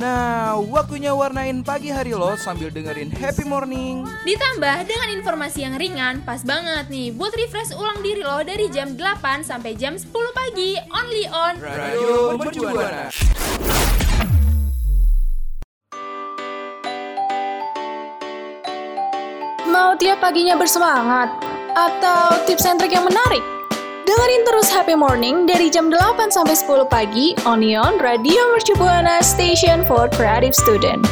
Nah, waktunya warnain pagi hari lo sambil dengerin happy morning. Ditambah dengan informasi yang ringan, pas banget nih buat refresh ulang diri lo dari jam 8 sampai jam 10 pagi, only on Radio Mercubuana. Mau tiap paginya bersemangat? Atau tips and trick yang menarik? Dengerin terus Happy Morning dari jam 8 sampai 10 pagi Onion Radio Mercu Buana Station for Creative Student.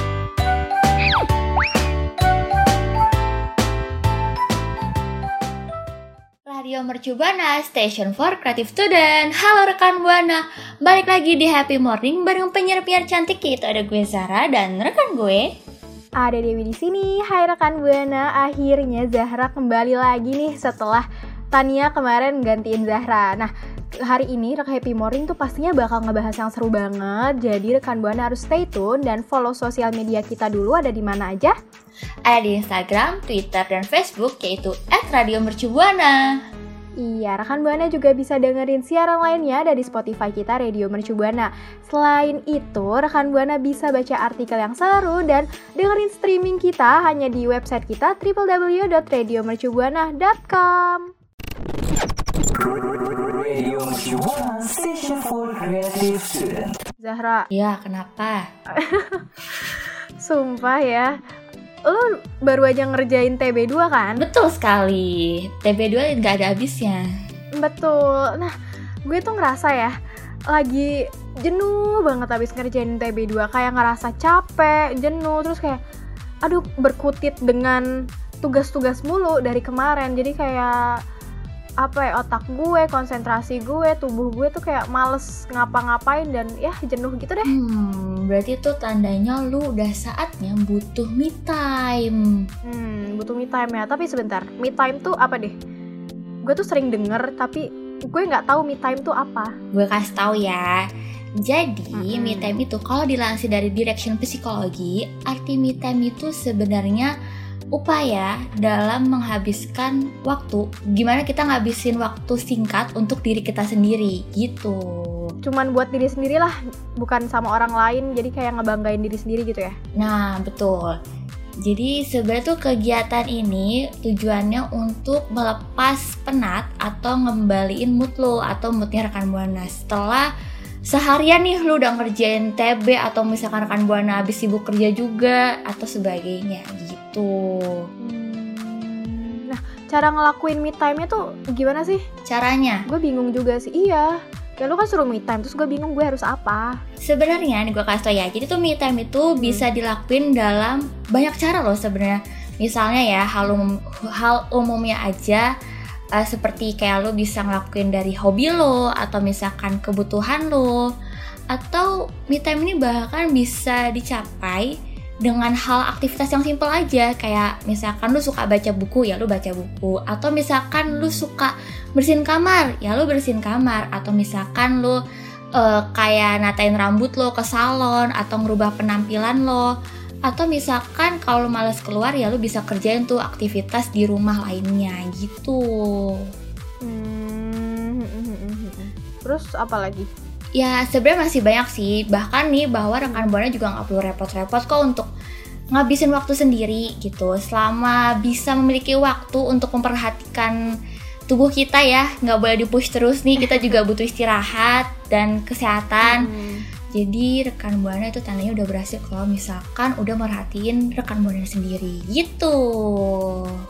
Radio Mercu Buana, Station for Creative Student. Halo rekan Buana, balik lagi di Happy Morning bareng penyiar-penyiar cantik yaitu ada gue Zara dan rekan gue. Ada Dewi di sini. Hai rekan Buana, akhirnya Zahra kembali lagi nih setelah Tania kemarin gantiin Zahra. Nah, hari ini rekan Happy Morning tuh pastinya bakal ngebahas yang seru banget. Jadi rekan Buana harus stay tune dan follow sosial media kita dulu ada di mana aja? Ada di Instagram, Twitter, dan Facebook yaitu @radiomercubuana. Iya, rekan Buana juga bisa dengerin siaran lainnya dari Spotify kita Radio Mercu Buana. Selain itu, rekan Buana bisa baca artikel yang seru dan dengerin streaming kita hanya di website kita www.radiomercubuana.com. Zahra, Ya, kenapa? sumpah ya, lu baru aja ngerjain TB2 kan? Betul sekali, TB2 nggak ada habisnya. Betul. Nah, gue tuh ngerasa ya, lagi jenuh banget abis ngerjain TB2 kayak ngerasa capek, jenuh, terus kayak aduh berkutit dengan tugas-tugas mulu dari kemarin. Jadi kayak apa ya otak gue, konsentrasi gue, tubuh gue tuh kayak males ngapa-ngapain dan ya jenuh gitu deh. Hmm, berarti itu tandanya lu udah saatnya butuh me time. Hmm, butuh me time ya. Tapi sebentar, me time tuh apa deh? Gue tuh sering denger tapi gue nggak tahu me time tuh apa. Gue kasih tahu ya. Jadi, Mm-mm. me time itu kalau dilansir dari direction psikologi, arti me time itu sebenarnya upaya dalam menghabiskan waktu. Gimana kita ngabisin waktu singkat untuk diri kita sendiri gitu. Cuman buat diri sendiri lah, bukan sama orang lain. Jadi kayak ngebanggain diri sendiri gitu ya. Nah, betul. Jadi sebenarnya tuh kegiatan ini tujuannya untuk melepas penat atau ngembaliin mood lo atau moodnya rekan buana setelah seharian nih lu udah ngerjain TB atau misalkan rekan buana habis sibuk kerja juga atau sebagainya gitu. Hmm, Nah, cara ngelakuin me time-nya tuh gimana sih? Caranya Gue bingung juga sih. Iya. Ya lu kan suruh me time, terus gue bingung gue harus apa. sebenarnya nih gue kasih tau ya. Jadi tuh me time itu bisa dilakuin dalam banyak cara loh sebenarnya. Misalnya ya hal umum, hal umumnya aja eh, seperti kayak lo bisa ngelakuin dari hobi lo atau misalkan kebutuhan lo atau me time ini bahkan bisa dicapai dengan hal aktivitas yang simple aja. Kayak misalkan lu suka baca buku ya lu baca buku. Atau misalkan lu suka bersihin kamar ya lu bersihin kamar. Atau misalkan lu eh, kayak natain rambut lo ke salon atau ngerubah penampilan lo atau misalkan kalau males keluar ya lo bisa kerjain tuh aktivitas di rumah lainnya gitu. Hmm, Terus apa lagi? ya sebenarnya masih banyak sih. Bahkan nih bahwa rekan buana juga nggak perlu repot-repot kok untuk ngabisin waktu sendiri gitu. Selama bisa memiliki waktu untuk memperhatikan tubuh kita ya. Nggak boleh dipush terus nih kita juga butuh istirahat dan kesehatan. Hmm. Jadi rekan buana itu tandanya udah berhasil kalau misalkan udah merhatiin rekan buana sendiri gitu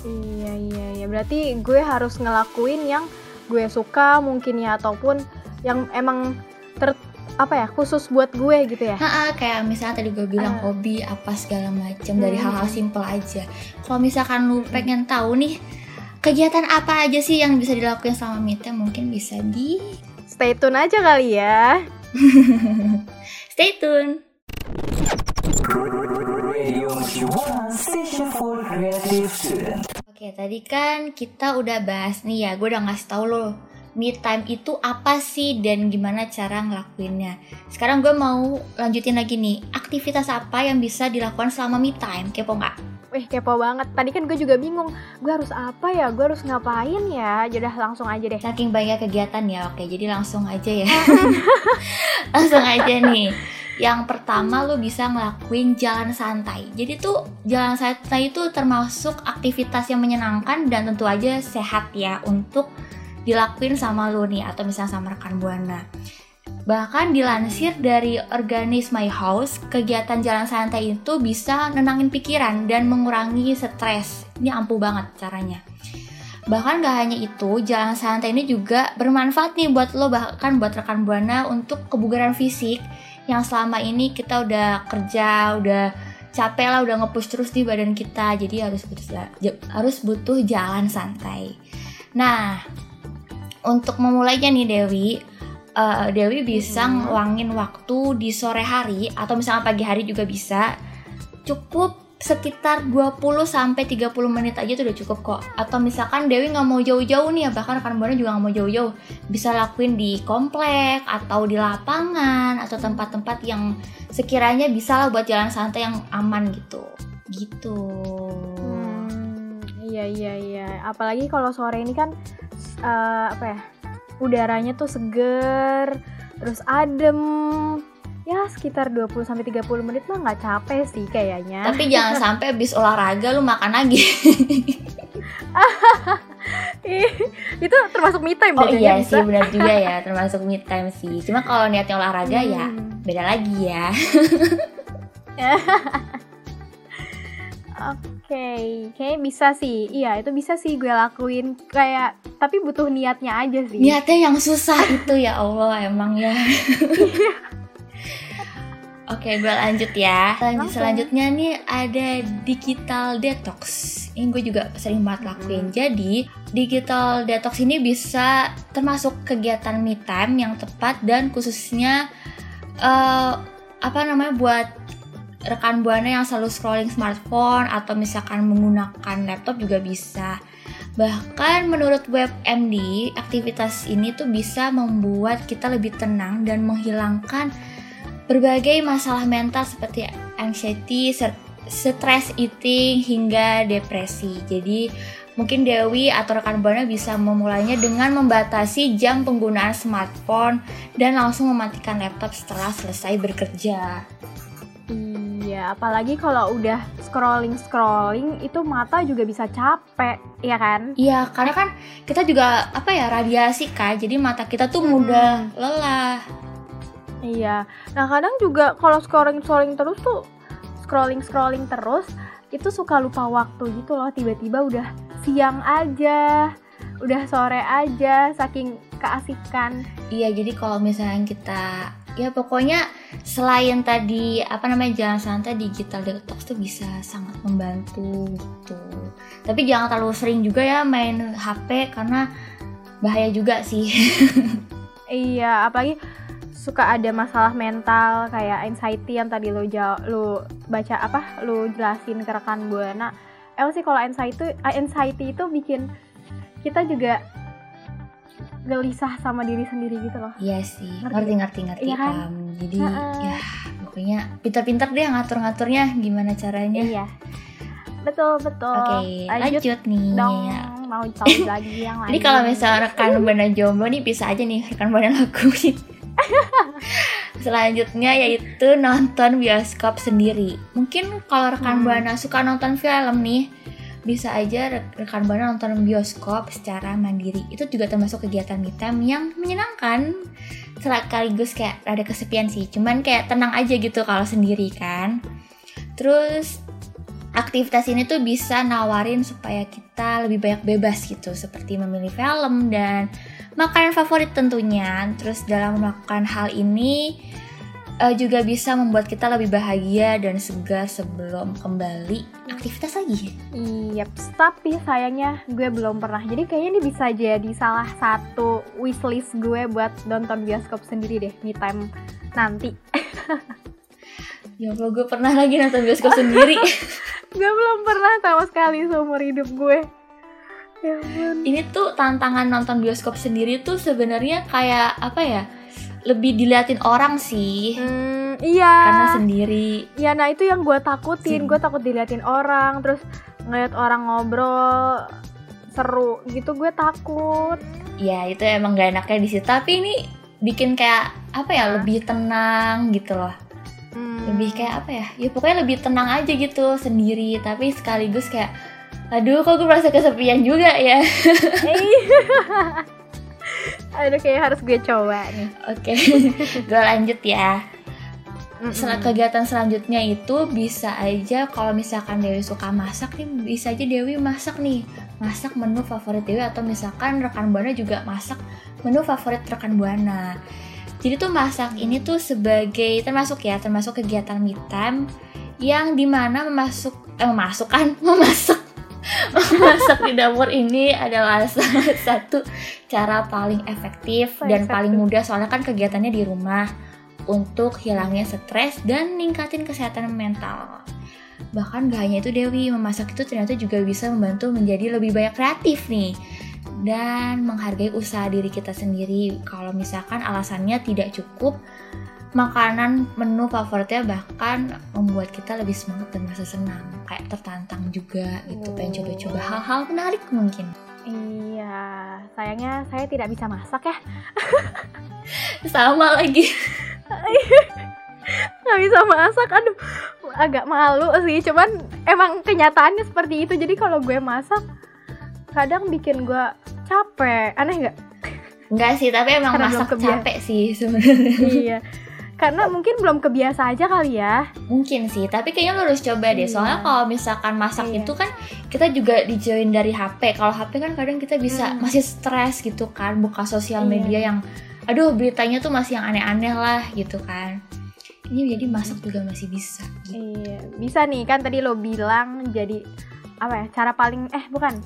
Iya iya iya. Berarti gue harus ngelakuin yang gue suka mungkin ya ataupun yang emang ter apa ya khusus buat gue gitu ya. Ha, kayak misalnya tadi gue bilang Ah. hobi apa segala macam dari Hmm. hal-hal simple aja. Kalau misalkan lu pengen tahu nih kegiatan apa aja sih yang bisa dilakukan selama me time mungkin bisa di Stay tune aja kali ya. stay tune. Radio Mercubuana Station for Creative Student. Oke, tadi kan kita udah bahas nih ya, gue udah ngasih tau lo me time itu apa sih dan gimana cara ngelakuinnya. Sekarang gue mau lanjutin lagi nih, aktivitas apa yang bisa dilakukan selama me time, kepo nggak? Wih kepo banget. Tadi kan gue juga bingung. Gue harus apa ya? Gue harus ngapain ya? Jadi langsung aja deh. Saking banyak kegiatan ya, oke jadi langsung aja ya. langsung aja nih. Yang pertama lu bisa ngelakuin jalan santai. Jadi tuh jalan santai itu termasuk aktivitas yang menyenangkan dan tentu aja sehat ya untuk dilakuin sama lu nih atau misalnya sama rekan buana. Bahkan dilansir dari Organis My House, kegiatan jalan santai itu bisa nenangin pikiran dan mengurangi stres. Ini ampuh banget caranya. Bahkan gak hanya itu, jalan santai ini juga bermanfaat nih buat lo bahkan buat rekan buana untuk kebugaran fisik yang selama ini kita udah kerja, udah capek lah, udah ngepush terus di badan kita, jadi harus butuh harus butuh jalan santai. Nah, untuk memulainya nih Dewi, uh, Dewi bisa ngeluangin waktu di sore hari atau misalnya pagi hari juga bisa. Cukup sekitar 20 sampai 30 menit aja tuh udah cukup kok. Atau misalkan Dewi nggak mau jauh-jauh nih ya, bahkan rekan buana juga nggak mau jauh-jauh, bisa lakuin di komplek atau di lapangan atau tempat-tempat yang sekiranya bisa lah buat jalan santai yang aman gitu. Gitu. Hmm, iya iya iya. Apalagi kalau sore ini kan eh, apa ya? Udaranya tuh seger, terus adem. Ya sekitar 20 sampai 30 menit mah nggak capek sih kayaknya. Tapi jangan sampai habis olahraga lu makan lagi. Itu termasuk me time Oh iya sih benar juga ya termasuk me time sih. Cuma kalau niatnya olahraga ya Hmm. beda lagi ya. Oke, kayaknya bisa sih. Iya, itu bisa sih gue lakuin kayak tapi butuh niatnya aja sih. Niatnya yang susah itu ya Allah emang ya. Oke, gue lanjut ya. Lanjut selanjutnya nih ada digital detox. Ini gue juga sering banget lakuin. Jadi, digital detox ini bisa termasuk kegiatan me time yang tepat dan khususnya eh, apa namanya buat rekan buana yang selalu scrolling smartphone atau misalkan menggunakan laptop juga bisa. Bahkan menurut WebMD, aktivitas ini tuh bisa membuat kita lebih tenang dan menghilangkan berbagai masalah mental seperti anxiety, stress eating, hingga depresi. Jadi mungkin Dewi atau rekan Buana bisa memulainya dengan membatasi jam penggunaan smartphone dan langsung mematikan laptop setelah selesai bekerja. Iya, apalagi kalau udah scrolling scrolling itu mata juga bisa capek, ya kan? Iya, karena kan kita juga apa ya radiasi kan, jadi mata kita tuh mudah lelah. Iya. Nah kadang juga kalau scrolling scrolling terus tuh scrolling scrolling terus itu suka lupa waktu gitu loh. Tiba-tiba udah siang aja, udah sore aja, saking keasikan. Iya, jadi kalau misalnya kita ya pokoknya selain tadi apa namanya jalan santai digital detox tuh bisa sangat membantu gitu. Tapi jangan terlalu sering juga ya main HP karena bahaya juga sih. Iya, apalagi suka ada masalah mental kayak anxiety yang tadi lu jauh, lu baca apa? Lu jelasin ke rekan buana. Emang sih kalau anxiety anxiety itu bikin kita juga gelisah sama diri sendiri gitu loh. Iya sih, Ngerti ngerti ngerti Iya kan? Pam. Jadi Heeh. ya pokoknya pintar-pintar deh ngatur-ngaturnya gimana caranya. Iya. Betul, betul. Oke, lanjut, nih. dong. Mau tahu lagi yang lain. Jadi kalau misalnya rekan buana jomblo nih bisa aja nih rekan buana lakuin. Selanjutnya yaitu nonton bioskop sendiri. Mungkin kalau rekan Hmm. buana suka nonton film nih, bisa aja re- rekan buana nonton bioskop secara mandiri. Itu juga termasuk kegiatan me yang menyenangkan. Sekaligus kayak ada kesepian sih, cuman kayak tenang aja gitu kalau sendiri kan. Terus aktivitas ini tuh bisa nawarin supaya kita lebih banyak bebas gitu seperti memilih film dan makanan favorit tentunya terus dalam melakukan hal ini eh, juga bisa membuat kita lebih bahagia dan segar sebelum kembali aktivitas lagi. Iya, tapi sayangnya gue belum pernah. Jadi kayaknya ini bisa jadi salah satu wishlist gue buat nonton bioskop sendiri deh, me time nanti. Ya Allah, gue pernah lagi nonton bioskop sendiri. gue belum pernah sama sekali seumur hidup gue. Ya ampun. Ini tuh tantangan nonton bioskop sendiri tuh sebenarnya kayak apa ya? Lebih diliatin orang sih. Hmm, iya. Karena sendiri. Ya, nah itu yang gue takutin. Gue takut diliatin orang, terus ngeliat orang ngobrol seru gitu. Gue takut. Ya itu emang gak enaknya di situ. Tapi ini bikin kayak apa ya? Lebih tenang gitu loh. Hmm. lebih kayak apa ya ya pokoknya lebih tenang aja gitu sendiri tapi sekaligus kayak aduh kok gue merasa kesepian juga ya Aduh kayak harus gue coba nih. oke gue lanjut ya. Sel- kegiatan selanjutnya itu bisa aja kalau misalkan Dewi suka masak nih bisa aja Dewi masak nih masak menu favorit Dewi atau misalkan rekan buana juga masak menu favorit rekan buana jadi tuh masak ini tuh sebagai termasuk ya termasuk kegiatan me time yang di mana memasuk eh, memasukkan memasak memasak di dapur ini adalah salah satu cara paling efektif Paling dan paling mudah soalnya kan kegiatannya di rumah untuk hilangnya stres dan ningkatin kesehatan mental. Bahkan gak hanya itu Dewi, memasak itu ternyata juga bisa membantu menjadi lebih banyak kreatif nih dan menghargai usaha diri kita sendiri. Kalau misalkan alasannya tidak cukup, makanan menu favoritnya bahkan membuat kita lebih semangat dan merasa senang, kayak tertantang juga gitu, pengen coba-coba hal-hal menarik mungkin. Iya, sayangnya saya tidak bisa masak ya. Sama lagi. Nggak bisa masak, aduh agak malu sih. Cuman emang kenyataannya seperti itu. Jadi kalau gue masak, kadang bikin gue capek. Aneh nggak? Enggak sih, tapi emang Karena masak capek sih sebenarnya. iya. Karena mungkin belum kebiasa aja kali ya. Mungkin sih, tapi kayaknya lo harus coba deh. Iya. Soalnya kalau misalkan masak Iya. itu kan kita juga dijauhin dari HP. Kalau HP kan kadang kita bisa Hmm. masih stres gitu kan, buka sosial Iya. media yang aduh beritanya tuh masih yang aneh-aneh lah gitu kan. Ini jadi masak juga masih bisa. Gitu. Iya, bisa nih kan tadi lo bilang jadi apa ya? Cara paling eh bukan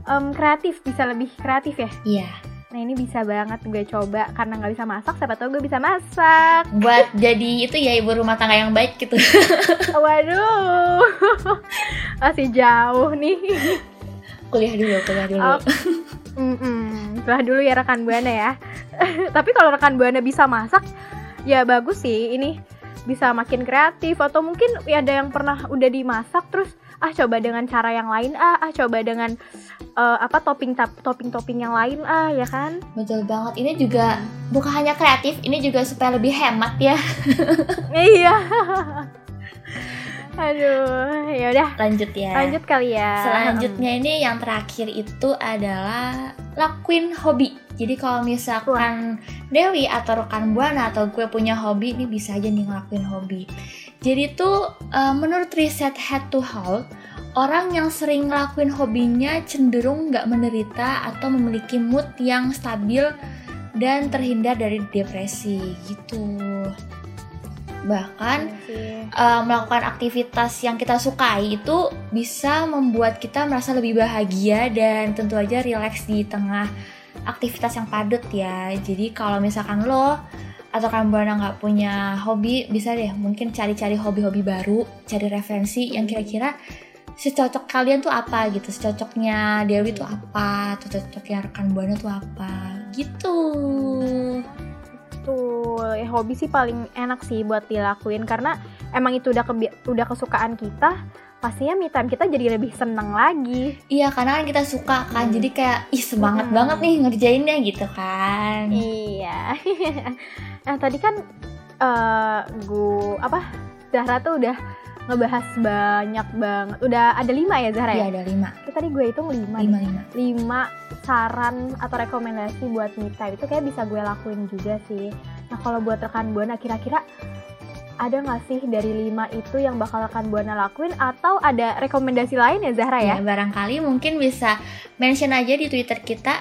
em, kreatif bisa lebih kreatif ya. Iya. Nah ini bisa banget gue coba karena nggak bisa masak. Siapa tahu gue bisa masak. Buat jadi itu ya ibu rumah tangga yang baik gitu. Waduh, masih jauh nih. kuliah dulu, kuliah dulu. Oh. Setelah dulu ya rekan buana ya. Tapi kalau rekan buana bisa masak, ya bagus sih. Ini bisa makin kreatif atau mungkin ya ada yang pernah udah dimasak terus ah coba dengan cara yang lain ah ah coba dengan eh, apa topping topping topping yang lain ah ya kan Betul banget. Ini juga bukan hanya kreatif, ini juga supaya lebih hemat ya. iya aduh ya udah Lanjut ya. lanjut kali ya Selanjutnya ini yang terakhir itu adalah lakuin hobi. Jadi kalau misalkan Dewi atau rekan Buana atau gue punya hobi, ini bisa aja nih ngelakuin hobi. Jadi tuh eh, menurut riset Head to Health, orang yang sering ngelakuin hobinya cenderung nggak menderita atau memiliki mood yang stabil dan terhindar dari depresi gitu. Bahkan uh, melakukan aktivitas yang kita sukai itu bisa membuat kita merasa lebih bahagia dan tentu aja rileks di tengah aktivitas yang padat ya. Jadi kalau misalkan lo atau kan buana nggak punya hobi, bisa deh mungkin cari-cari hobi-hobi baru, cari referensi yang kira-kira secocok kalian tuh apa gitu, secocoknya Dewi tuh apa, atau cocoknya rekan buana tuh apa, gitu. Betul, ya hobi sih paling enak sih buat dilakuin karena emang itu udah udah kesukaan kita, pastinya me time kita jadi lebih seneng lagi. Iya, karena kan kita suka kan, Hmm. jadi kayak ih semangat Hmm. banget nih ngerjainnya gitu kan. Iya. nah tadi kan eh gua apa Zahra tuh udah ngebahas banyak banget. Udah ada lima ya Zahra Iya ya? ada lima, Kita tadi gue hitung lima. lima nih. lima. Lima saran atau rekomendasi buat me time itu kayak bisa gue lakuin juga sih. Nah kalau buat rekan buana kira-kira ada nggak sih dari lima itu yang bakal rekan buana lakuin atau ada rekomendasi lain ya Zahra ya? Ya, barangkali mungkin bisa mention aja di Twitter kita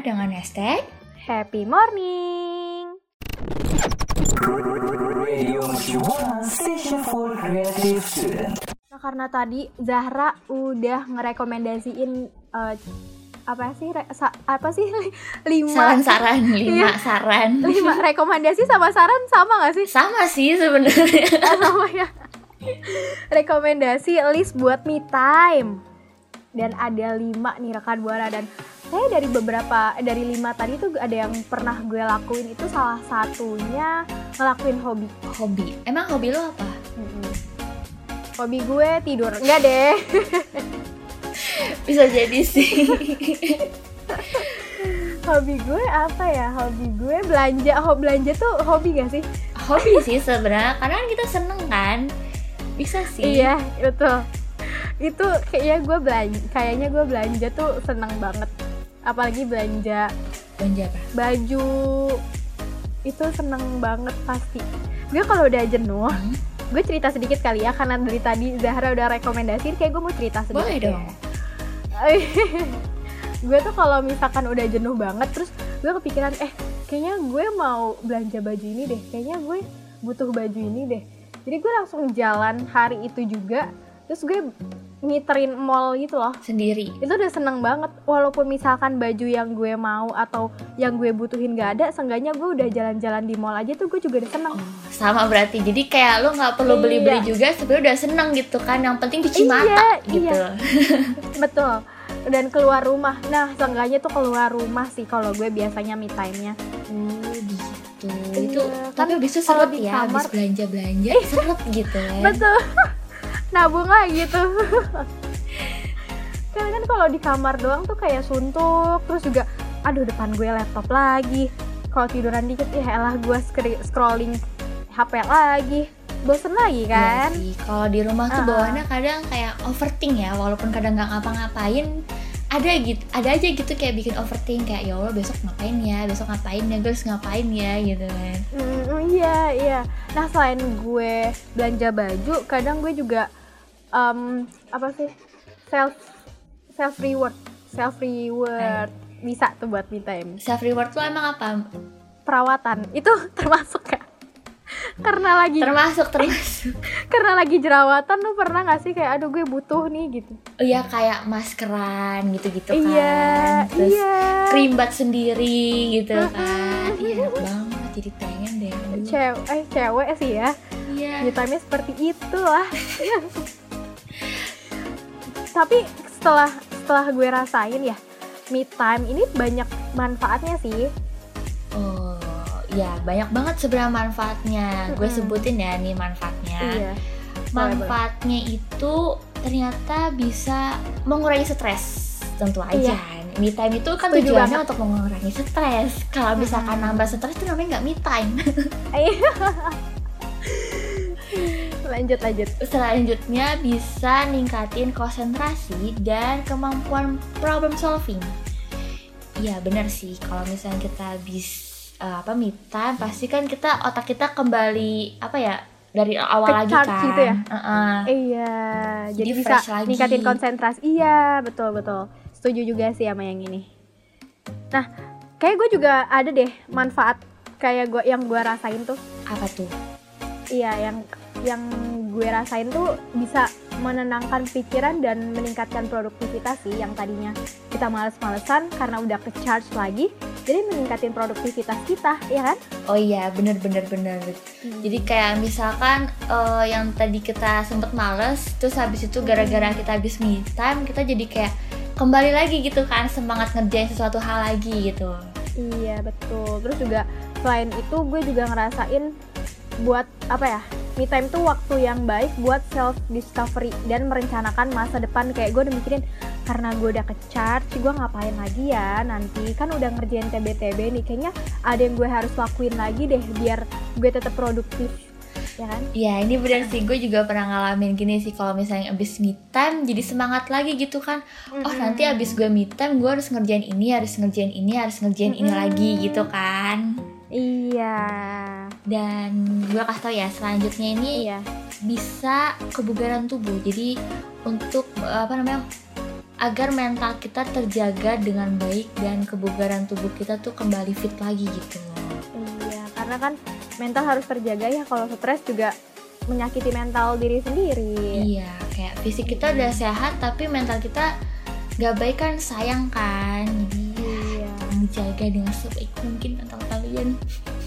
dengan hashtag Happy morning. Radio Mercu Buana, station for creative student. Nah karena tadi Zahra udah ngerekomendasiin eh, apa sih re- sa- apa sih lima Saran-saran, lima Iya. saran. lima rekomendasi sama saran sama gak sih? Sama sih sebenarnya. Oh, sama ya. Rekomendasi list buat me time dan ada lima nih rekan buana dan saya dari beberapa dari lima tadi tuh ada yang pernah gue lakuin itu salah satunya ngelakuin hobi Hobi. Emang hobi lo apa? Mm-mm. hobi gue tidur enggak deh Bisa jadi sih. hobi gue apa ya hobi gue belanja hobi belanja tuh hobi gak sih hobi sih sebenarnya karena kan kita seneng kan. Bisa sih. iya betul itu kayaknya gue belanja kayaknya gue belanja tuh seneng banget apalagi belanja Belanja apa? baju itu seneng banget pasti gue kalau udah jenuh Hmm. gue cerita sedikit kali ya karena dari tadi Zahra udah rekomendasiin kayak gue mau cerita sedikit Boleh dong. gue tuh kalau misalkan udah jenuh banget terus gue kepikiran eh kayaknya gue mau belanja baju ini deh kayaknya gue butuh baju ini deh. Jadi gue langsung jalan hari itu juga terus gue ngiterin mall gitu loh Sendiri. itu udah seneng banget walaupun misalkan baju yang gue mau atau yang gue butuhin gak ada seenggaknya gue udah jalan-jalan di mall aja tuh gue juga udah seneng Oh, sama berarti. Jadi kayak lo nggak perlu Iya. beli-beli juga, sebenarnya udah seneng gitu kan. Yang penting cuci Iya, mata gitu. iya. betul dan keluar rumah nah seenggaknya tuh keluar rumah sih kalau gue biasanya me time-nya Oh gitu. Iya, itu kan tapi itu kalau seret di ya, kamar- abis belanja belanja seret gitu kan. betul nabung lagi tuh karena kan kalau di kamar doang tuh kayak suntuk terus juga aduh depan gue laptop lagi. Kalau tiduran dikit ya elah gue scrolling HP lagi. Bosen lagi Iya kan? sih, kalau di rumah tuh bawaannya kadang kayak overthink ya, walaupun kadang nggak ngapa-ngapain, ada gitu, ada aja gitu kayak bikin overthink kayak ya Allah besok ngapain ya, besok ngapain ya, gue harus ngapain ya? Gitu kan. Mm, mm, iya iya. Nah selain gue belanja baju kadang gue juga em, apa sih self self reward self reward bisa tuh buat me time Self reward lo emang apa? perawatan itu termasuk kan karena lagi Termasuk termasuk. karena lagi jerawatan tuh pernah gak sih kayak aduh gue butuh nih gitu Oh iya kayak maskeran gitu-gitu kan. iya Terus iya cream bath sendiri gitu Mm-mm. kan. Iya enak banget jadi pengen deh. Cewek eh cewek sih ya Iya. me time-nya seperti itulah tapi setelah setelah gue rasain ya me time ini banyak manfaatnya sih Oh, ya banyak banget sebenarnya manfaatnya. Gue Mm-mm. sebutin ya nih manfaatnya. iya Manfaatnya itu ternyata bisa mengurangi stres. Tentu Iya. aja. Me time itu kan Setuju tujuannya banget. untuk mengurangi stres. Kalau misalkan Mm-mm. nambah stres itu namanya nggak me time. lanjut lanjut Selanjutnya bisa ningkatin konsentrasi dan kemampuan problem solving. Iya benar sih kalau misalnya kita habis eh, apa me time pasti kan kita otak kita kembali apa ya dari awal lagi kan. gitu ya? Heeh. iya jadi, Jadi bisa lagi. ningkatin konsentrasi iya betul betul setuju juga sih sama yang ini nah kayak gue juga ada deh manfaat kayak gue yang gue rasain tuh Apa tuh? Iya, yang yang gue rasain tuh bisa menenangkan pikiran dan meningkatkan produktivitas sih yang tadinya kita males-malesan karena udah ke charge lagi jadi meningkatin produktivitas kita ya kan Oh iya bener bener bener. Jadi kayak misalkan eh, yang tadi kita sempet males, terus habis itu gara-gara kita habis me time, kita jadi kayak kembali lagi gitu kan semangat ngerjain sesuatu hal lagi gitu. iya betul terus juga selain itu gue juga ngerasain buat apa ya me time tuh waktu yang baik buat self discovery dan merencanakan masa depan. Kayak gue udah mikirin karena gue udah ke charge gue ngapain lagi ya? Nanti kan udah ngerjain TBTB nih. Kayaknya ada yang gue harus lakuin lagi deh biar gue tetap produktif ya kan? Iya ini bener sih, gue juga pernah ngalamin gini sih. Kalau misalnya abis me time jadi semangat lagi gitu kan. Oh nanti abis gue me time gue harus ngerjain ini, harus ngerjain ini, harus ngerjain ini Mm-mm. lagi gitu kan. Iya Dan gue kasih tau ya selanjutnya ini iya bisa kebugaran tubuh. Jadi untuk apa namanya agar mental kita terjaga dengan baik dan kebugaran tubuh kita tuh kembali fit lagi gitu. iya karena kan mental harus terjaga ya kalau stres juga menyakiti mental diri sendiri Iya, kayak fisik kita udah sehat tapi mental kita gak baik kan sayang kan. Jadi menjaga dengan sebaik mungkin mental kalian.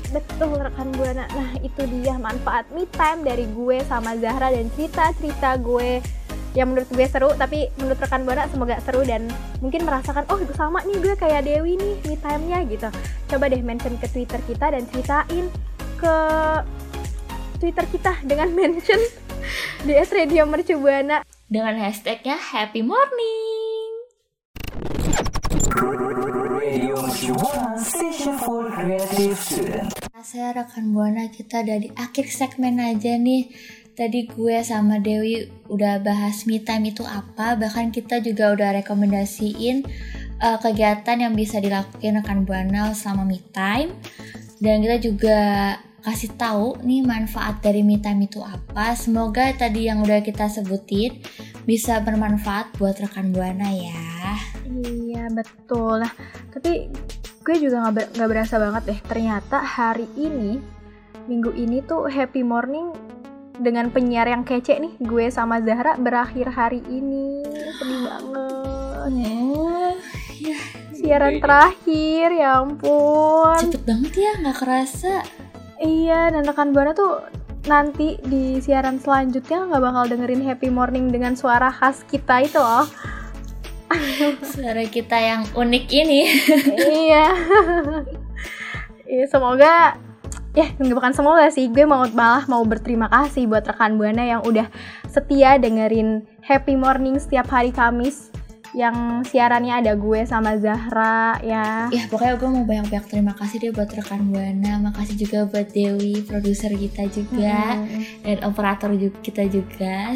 betul rekan buana nah itu dia manfaat me time dari gue sama Zahra dan cerita-cerita gue yang menurut gue seru tapi menurut rekan buana semoga seru dan mungkin merasakan oh sama nih gue kayak Dewi nih me time-nya gitu coba deh mention ke Twitter kita dan ceritain ke Twitter kita dengan mention di @radiomercubuana Dengan hashtagnya Happy Morning. Station for Creative Student Saya rekan Buana kita udah di akhir segmen aja nih. Tadi gue sama Dewi udah bahas me time itu apa, bahkan kita juga udah rekomendasiin uh, kegiatan yang bisa dilakukan rekan Buana selama me time. Dan kita juga kasih tahu nih manfaat dari me time itu apa. Semoga tadi yang udah kita sebutin bisa bermanfaat buat rekan Buana ya. Iya betul. Nah tapi gue juga nggak ber- berasa banget deh. Ternyata hari ini minggu ini tuh happy morning dengan penyiar yang kece nih. Gue sama Zahra berakhir hari ini. Sedih banget. Oh, ya Siaran terakhir ya ampun. cepet banget ya nggak kerasa. Iya dan rekan buana tuh nanti di siaran selanjutnya nggak bakal dengerin happy morning dengan suara khas kita itu loh. Suara kita yang unik ini. iya. Iya, semoga ya nggak bukan semoga sih gue mau malah mau berterima kasih buat rekan buana yang udah setia dengerin Happy Morning setiap hari Kamis yang siarannya ada gue sama Zahra ya ya pokoknya gue mau banyak-banyak terima kasih deh buat rekan Buana. Makasih juga buat Dewi, produser kita juga. Hmm. Dan operator juga, kita juga.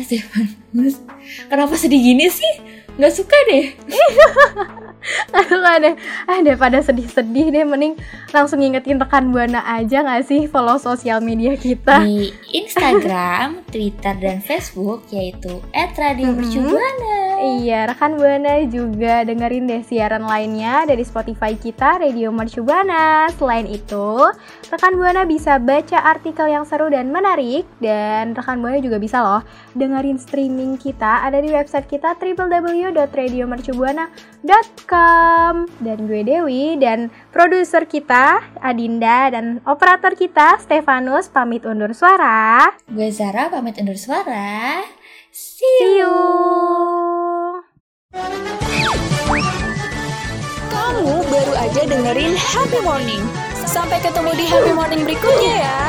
Kenapa sedih gini sih? Nggak suka deh. Aduh ada ah daripada sedih-sedih deh mending langsung ngingetin rekan buana aja nggak sih follow sosial media kita Di Instagram, Twitter, dan Facebook yaitu @radiomercubuana. Iya, rekan Buana juga dengerin deh siaran lainnya dari Spotify kita, Radio Mercubuana. Selain itu, rekan Buana bisa baca artikel yang seru dan menarik dan rekan Buana juga bisa loh dengerin streaming kita ada di website kita www.radiomercubuana.com. Dan gue Dewi dan produser kita Adinda dan operator kita Stefanus pamit undur suara. Gue Zara pamit undur suara. See See you. you. Kamu baru aja dengerin Happy Morning. Sampai ketemu di Happy Morning berikutnya ya.